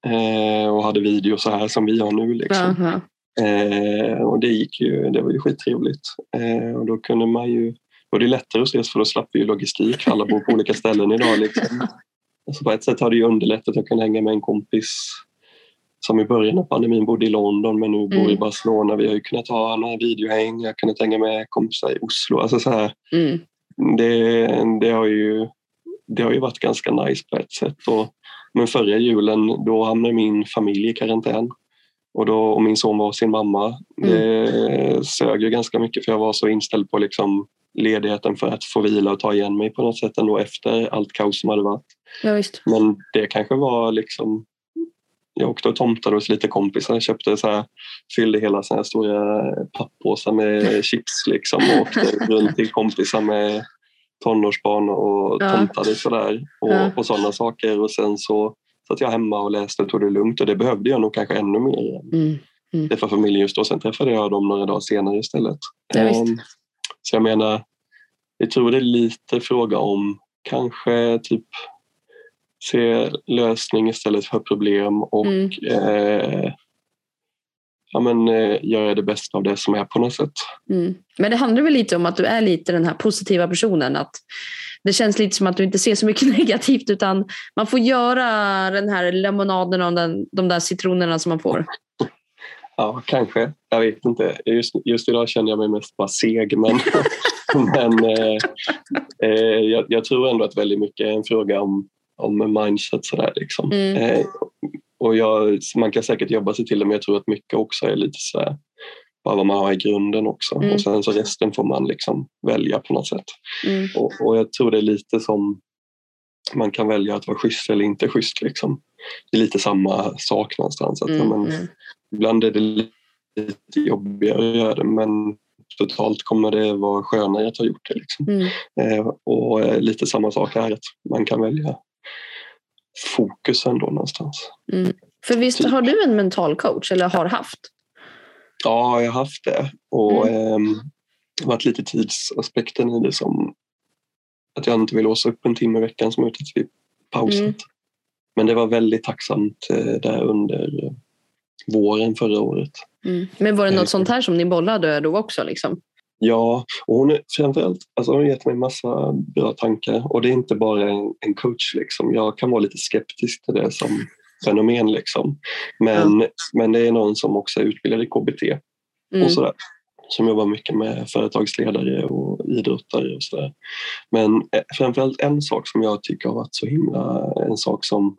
Eh, och hade video så här som vi har nu. Liksom.
Aha.
Eh, och det gick ju, det var ju skittrevligt. Eh, och då kunde man ju, då var det lättare att ses för då slapp vi ju logistik alla bor på olika ställen idag. Liksom. Alltså på ett sätt har det ju underlättat att jag kunde hänga med en kompis som i början av pandemin bodde i London men nu bor i
Mm.
Barcelona. Vi har ju kunnat ha några videohäng, jag har kunnat hänga med kompisar i Oslo. Alltså så här,
Mm.
det, det, har ju, det har ju varit ganska nice på ett sätt. Och, men förra julen då hamnade min familj i karantän och, då, och min son var hos sin mamma. Det sög ju ganska mycket för jag var så inställd på liksom ledigheten för att få vila och ta igen mig på något sätt ändå efter allt kaos som hade varit.
Ja.
Men det kanske var liksom jag åkte och tomtade hos lite kompisar, köpte så här, fyllde hela så här stora papppåsar med chips liksom och åkte runt till kompisar med tonårsbarn och
Ja.
tomtade sådär och,
Ja.
och sådana saker och sen så satt jag hemma och läste och tog det lugnt och det behövde jag nog kanske ännu mer
Mm.
träffa familjen just då. Sen träffade jag dem några dagar senare istället.
Ja.
Ehm, så jag menar, jag tror det är lite fråga om kanske typ se lösning istället för problem och
Mm.
eh, ja, men, eh, göra det bästa av det som är på något sätt.
Mm. Men det handlar väl lite om att du är lite den här positiva personen. Att det känns lite som att du inte ser så mycket negativt utan man får göra den här lemonaden och den, de där citronerna som man får.
Ja, kanske. Jag vet inte. Just, just idag känner jag mig mest bara seg. Men, men eh, eh, jag, jag tror ändå att väldigt mycket är en fråga om, om mindset. Sådär, liksom.
Mm.
eh, och jag, man kan säkert jobba sig till det men jag tror att mycket också är lite så här, bara vad man har i grunden också.
Mm.
Och sen så resten får man liksom välja på något sätt.
Mm.
Och, och jag tror det är lite som man kan välja att vara schysst eller inte schysst. Liksom. Det är lite samma sak någonstans. Att,
Mm.
men,
Mm.
Ibland är det lite jobbigare att göra det men totalt kommer det vara skönare att ha gjort det. Liksom.
Mm.
Eh, och eh, lite samma sak här, att man kan välja fokusen då någonstans.
För visst har du en mental coach eller har haft?
Ja, jag har haft det och
Mm.
det har varit lite tidsaspekten i det som att jag inte vill låsa upp en timme i veckan som ute vid pauset.
Mm.
Men det var väldigt tacksamt eh, där under eh, våren förra året.
Mm. Men var det
Eh,
något sånt här som ni bollade då också? Liksom?
Ja, och hon är framförallt, alltså hon har gett mig massa bra tankar och det är inte bara en, en coach. Liksom. Jag kan vara lite skeptisk till det som fenomen. Liksom. Men, men det är någon som också är utbildad i KBT
Mm.
och sådär. Som jobbar mycket med företagsledare och idrottare och sådär. Men eh, framförallt en sak som jag tycker har varit så himla, en sak som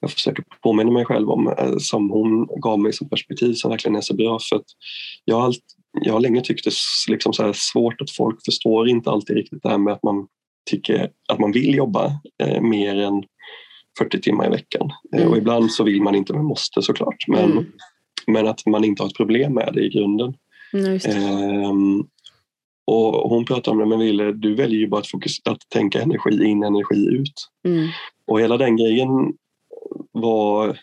jag försöker påminna mig själv om, eh, som hon gav mig som perspektiv som verkligen är så bra. För att jag, har allt, jag har länge tyckt det är liksom så svårt att folk förstår inte alltid riktigt det här med att man tycker att man vill jobba eh, mer än 40 timmar i veckan. Eh,
Mm.
Och ibland så vill man inte men måste såklart. Men,
Mm.
men att man inte har ett problem med det i grunden.
Mm.
Ehm, och hon pratar om det, men Ville, du väljer ju bara att, fokus, att tänka energi in, energi ut.
Mm.
Och hela den grejen var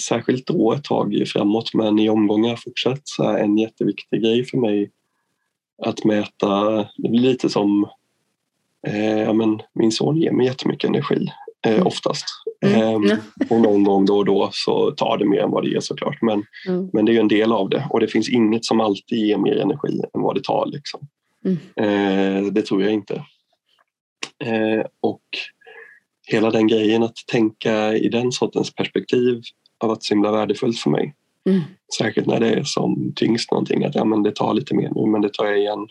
särskilt då ett tag framåt men i omgångar fortsatt så här en jätteviktig grej för mig att mäta, det blir lite som eh, ja, men min son ger mig jättemycket energi eh,
Mm.
oftast.
Mm, ja.
och någon gång då och då så tar det mer än vad det ger såklart men,
Mm.
men det är ju en del av det och det finns inget som alltid ger mer energi än vad det tar. Liksom.
Mm.
Eh, det tror jag inte. Eh, och hela den grejen att tänka i den sortens perspektiv har varit så himla värdefullt för mig.
Mm.
Särskilt när det är som tyngst någonting, att ja, men det tar lite mer nu men det tar jag igen.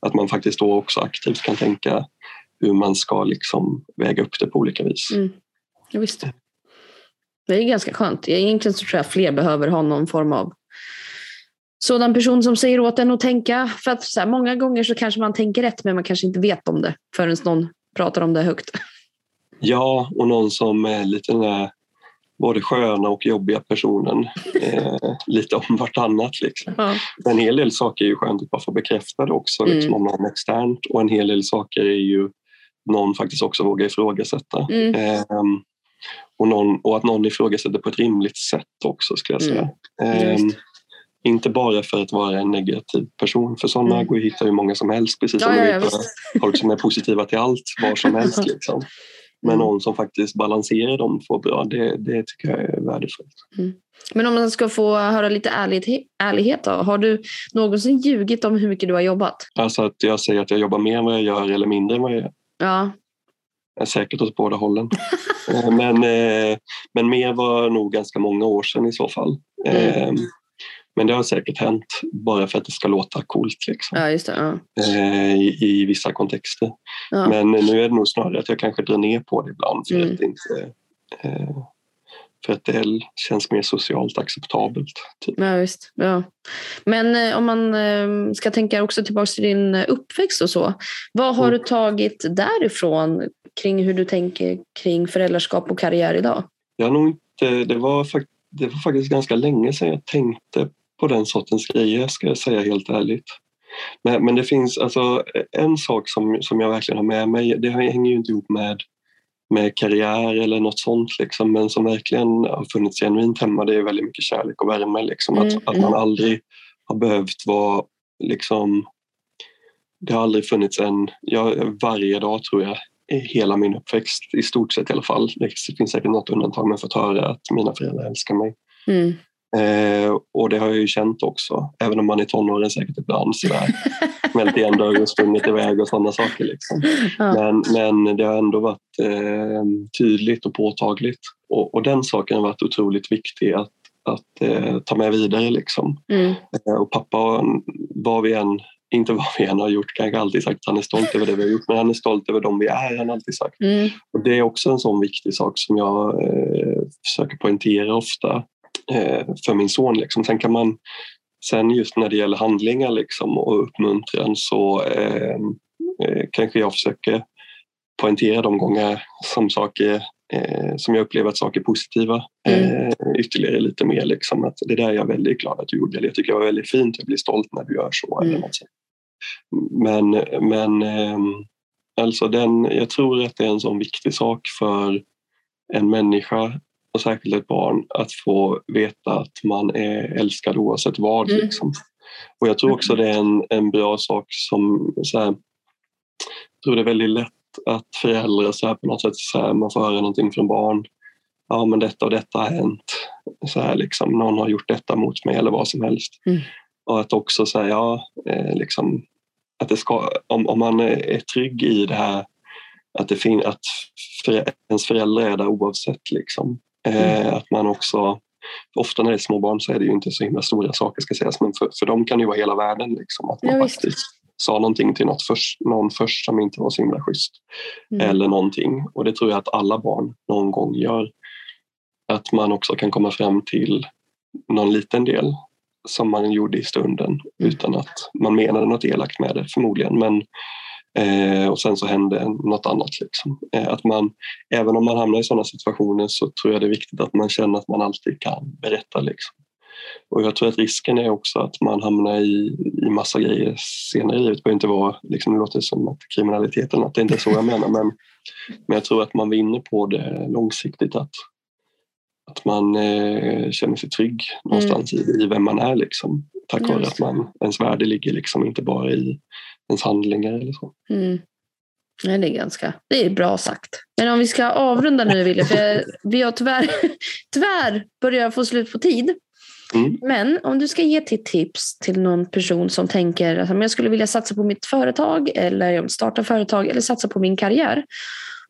Att man faktiskt då också aktivt kan tänka hur man ska liksom väga upp det på olika vis.
Mm. Ja, visst. Det är ganska skönt. Egentligen så tror jag fler behöver ha någon form av sådan person som säger åt en att tänka. För att så här, många gånger så kanske man tänker rätt men man kanske inte vet om det förrän någon pratar om det högt.
Ja, och någon som är lite den där både sköna och jobbiga personen. Eh, lite om vartannat. Liksom.
Ja.
En hel del saker är ju skönt att bara få bekräftade också
Mm.
liksom, om någon externt och en hel del saker är ju någon faktiskt också vågar ifrågasätta.
Mm.
Ehm, och, någon, och att någon ifrågasätter på ett rimligt sätt också skulle jag säga.
Mm. Just.
inte bara för att vara en negativ person, för sådana
Mm.
går ju att hitta hur många som helst precis som
Ja, ja, ja,
folk som är positiva till allt, var som helst. Liksom. Men
Mm.
någon som faktiskt balanserar de två bra, det, det tycker jag är värdefullt.
Men om man ska få höra lite ärlighet, ärlighet då. Har du någonsin ljugit om hur mycket du har jobbat?
Alltså att jag säger att jag jobbar mer än vad jag gör eller mindre än vad jag gör.
Ja.
är säkert åt båda hållen. Eh, men, eh, men mer var nog ganska många år sedan i så fall. Eh, Men det har säkert hänt bara för att det ska låta coolt liksom,
ja, det. Ja.
eh, i, i vissa kontexter.
Ja.
Men nu är det nog snarare att jag kanske drar ner på det ibland för
Mm.
att det inte eh, för att det känns mer socialt acceptabelt. Typ.
Ja, visst. Ja. Men eh, om man eh, ska tänka också tillbaka till din uppväxt och så. Vad har
Mm.
du tagit därifrån kring hur du tänker kring föräldraskap och karriär idag?
Jag har nog inte, det, var, fak- det var faktiskt ganska länge sedan jag tänkte på den sortens grejer ska jag säga helt ärligt. Men, men det finns alltså en sak som, som jag verkligen har med mig, det hänger ju inte ihop med, med karriär eller något sånt liksom, men som verkligen har funnits genuint hemma, det är väldigt mycket kärlek och värme. Liksom,
Mm,
att, att man aldrig har behövt vara liksom det har aldrig funnits en, jag, varje dag tror jag, hela min uppväxt, i stort sett i alla fall. Det finns säkert något undantag men fått höra att mina föräldrar älskar mig.
Mm.
Eh, och det har jag ju känt också, även om man i tonåren säkert ibland sådär smält igen dörr och sprungit iväg och sådana saker. Liksom.
Ja.
Men, men det har ändå varit eh, tydligt och påtagligt. Och, och den saken har varit otroligt viktig att, att eh, ta med vidare. Liksom.
Mm.
Eh, Och pappa, vad vi än, inte vad vi än har gjort, kanske alltid sagt att han är stolt över det vi har gjort, men han är stolt över dem vi är, han alltid sagt.
Mm.
Och det är också en sån viktig sak som jag eh, försöker poängtera ofta för min son. Liksom. Sen kan man, sen just när det gäller handlingar liksom, och uppmuntran så eh, eh, kanske jag försöker poängtera de gånger som saker eh, som jag upplever att saker är positiva eh, ytterligare lite mer. Liksom, att det där är jag väldigt glad att du gjorde. Eller jag tycker det var väldigt fint, jag blir stolt när du gör så. Eller
Mm.
något sånt. Men, men ehm, alltså den, jag tror att det är en sån viktig sak för en människa och särskilt ett barn att få veta att man är älskad oavsett vad.
Mm.
Liksom. Och jag tror också det är en, en bra sak som så här, jag tror det är väldigt lätt att föräldrar så här, på något sätt så här, man får höra någonting från barn. Ja men detta och detta har hänt. Så här, liksom, någon har gjort detta mot mig eller vad som helst.
Mm.
Och att också säga ja, eh, liksom, att det ska, om, om man är trygg i det här att, det fin, att ens föräldrar är där oavsett. Liksom. Eh, att man också, ofta när det är små barn så är det ju inte så himla stora saker ska sägas men för, för dem kan det ju vara hela världen. Liksom, att man
Ja, visst.
faktiskt sa någonting till något först, någon först som inte var så himla schysst.
Mm.
Eller någonting. Och det tror jag att alla barn någon gång gör. Att man också kan komma fram till någon liten del som man gjorde i stunden
Mm.
utan att man menade något elakt med det förmodligen. Men, Eh, och sen så hände något annat. Liksom. Eh, att man, även om man hamnar i sådana situationer så tror jag det är viktigt att man känner att man alltid kan berätta. Liksom. Och jag tror att risken är också att man hamnar i, i massa grejer senare i livet. Det behöver inte vara, liksom, det låter som att kriminalitet eller något, det är inte så jag menar. Men, men jag tror att man vinner på det långsiktigt. Att, att man eh, känner sig trygg någonstans mm. i, i vem man är. Liksom, tack vare att man, ens värde ligger liksom inte bara i ens handlingar eller så.
Mm. Nej, det är ganska det är bra sagt. Men om vi ska avrunda nu, Wille, för vi har tyvärr, tyvärr börjat få slut på tid. Mm. Men om du ska ge till tips till någon person som tänker att jag skulle vilja satsa på mitt företag eller jag vill starta företag eller satsa på min karriär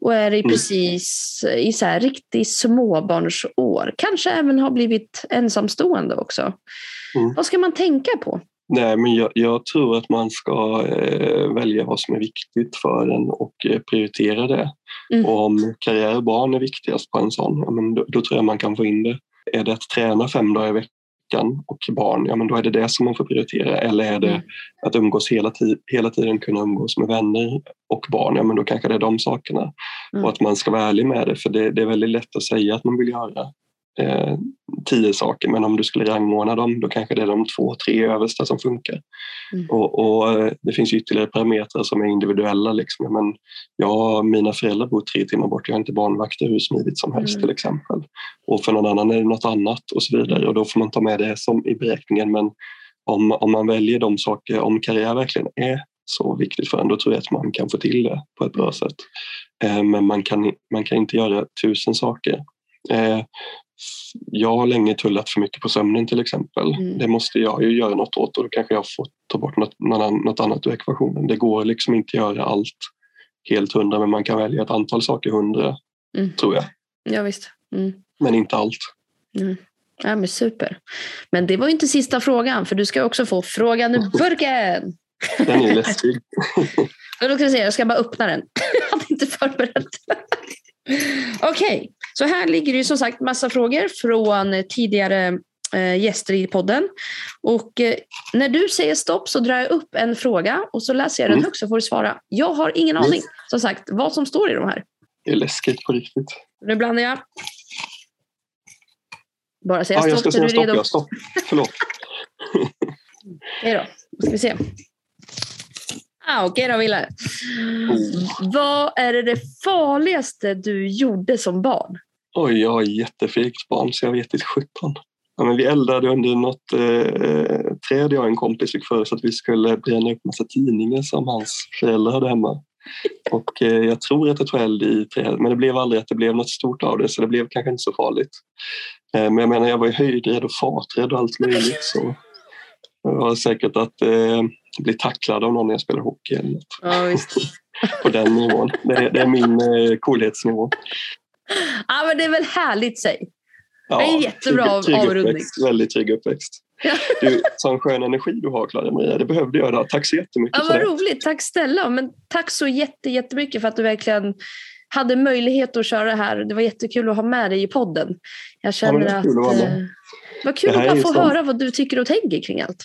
och är i mm. precis i så här riktigt småbarnsår, kanske även har blivit ensamstående också. Mm. Vad ska man tänka på?
Nej, men jag, jag, tror att man ska eh, välja vad som är viktigt för en och eh, prioritera det. Mm. Och om karriär och barn är viktigast på en sån, ja, men då, då, tror jag man kan få in det. Är det att träna fem dagar i veckan veckan och barn, ja men då är det det som man får prioritera. Eller är det mm. att umgås hela, hela tiden, kunna umgås med vänner och barn, ja men då kanske det är de sakerna. Mm. Och att man ska vara ärlig med det, för det, det är väldigt lätt att säga att man vill göra eh, tio saker men om du skulle rangordna dem då kanske det är de två, tre översta som funkar. Mm. Och, och, eh, Det finns ytterligare parametrar som är individuella. Liksom. Men jag, mina föräldrar bor tre timmar bort, jag har inte barnvakter hur smidigt som helst mm. till exempel. Och för någon annan är det något annat och så vidare och då får man ta med det som i beräkningen. Men om, om man väljer de saker, om karriär verkligen är så viktigt för en, då tror jag att man kan få till det på ett bra sätt. Eh, men man kan, man kan inte göra tusen saker. Eh, jag har länge tullat för mycket på sömnen till exempel. Mm. Det måste jag ju göra något åt och då kanske jag får ta bort något, något annat ur ekvationen. Det går liksom inte att göra allt helt hundra men man kan välja ett antal saker hundra mm. tror jag.
Ja, visst. Mm.
Men inte allt.
Mm. Ja, men super. Men det var inte sista frågan för du ska också få frågan ur burken.
Den är läskig.
Då ska jag, säga, jag ska bara öppna den. Jag hade inte förberett. Okej, okay. Så här ligger det ju som sagt massa frågor från tidigare eh, gäster i podden. Och eh, när du säger stopp så drar jag upp en fråga och så läser jag den mm. högt så får du svara. Jag har ingen aning som sagt vad som står i de här.
Det är läskigt på riktigt.
Nu blandar jag. Bara säga
stopp. Ja, jag ska säga stopp. Ja, stopp. Förlåt.
Okej då, då ska vi se. Ah, Okej okay då, Wille. Oh. Vad är det farligaste du gjorde som barn?
Oj, jag är jättefegt barn så jag vet inte sjutton. Ja, men vi eldade under något eh, träd jag och en kompis fick för oss att vi skulle bränna upp massa tidningar som hans föräldrar hade hemma. Och eh, jag tror att det tog eld i trädet men det blev aldrig att det blev något stort av det så det blev kanske inte så farligt. Eh, men jag menar jag var ju höjdrädd och farträdd och allt möjligt så det var säkert att eh, bli tacklad av någon när jag spelar hockey. Eller något.
Ja.
På den nivån. Det är, det är min eh, coolhetsnivå.
Ja, men det är väl härligt säg. Ja, det är jättebra
trygg, trygg uppväxt, Väldigt trygg uppväxt. Du, sån skön energi du har Klara Maria, det behövde jag. Då. Tack så jättemycket
ja, vad roligt, tack snälla. Men tack så jätte, jättemycket för att du verkligen hade möjlighet att köra det här. Det var jättekul att ha med dig i podden. Jag känner ja, att... Kul att eh, vad kul att bara få höra vad du tycker och tänker kring allt.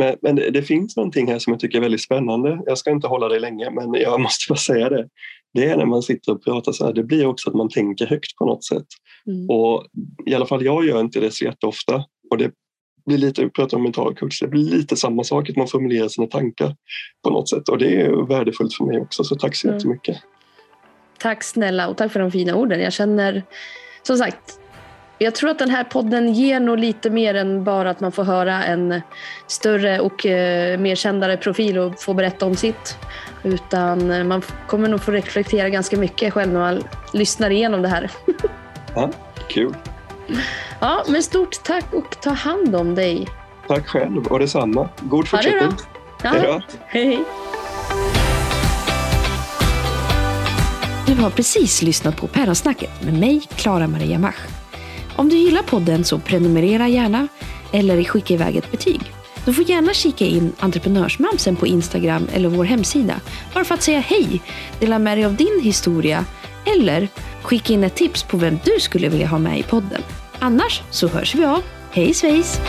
Men, men det, det, finns någonting här som jag tycker är väldigt spännande. Jag ska inte hålla dig länge, men jag måste bara säga det. Det är när man sitter och pratar så här, det blir också att man tänker högt på något sätt. Mm. Och I alla fall jag gör inte det så jätteofta. Och det blir lite, vi pratar om mental coach, det blir lite samma sak, att man formulerar sina tankar på något sätt. Och det är värdefullt för mig också, så tack så mm. jättemycket.
Tack snälla och tack för de fina orden. Jag känner, som sagt, jag tror att den här podden ger nog lite mer än bara att man får höra en större och eh, mer kändare profil och få berätta om sitt. Utan man kommer nog få reflektera ganska mycket själv när man lyssnar igenom det här.
Ja, kul.
Ja, men stort tack och ta hand om dig.
Tack själv och detsamma. God fortsättning.
Ja, det ja. Hej. Du har precis lyssnat på Päronsnacket med mig, Klara Maria Mach. Om du gillar podden så prenumerera gärna eller skicka iväg ett betyg. Du får gärna kika in Entreprenörsmamsen på Instagram eller vår hemsida. Bara för att säga hej, dela med dig av din historia eller skicka in ett tips på vem du skulle vilja ha med i podden. Annars så hörs vi av. Hej svejs!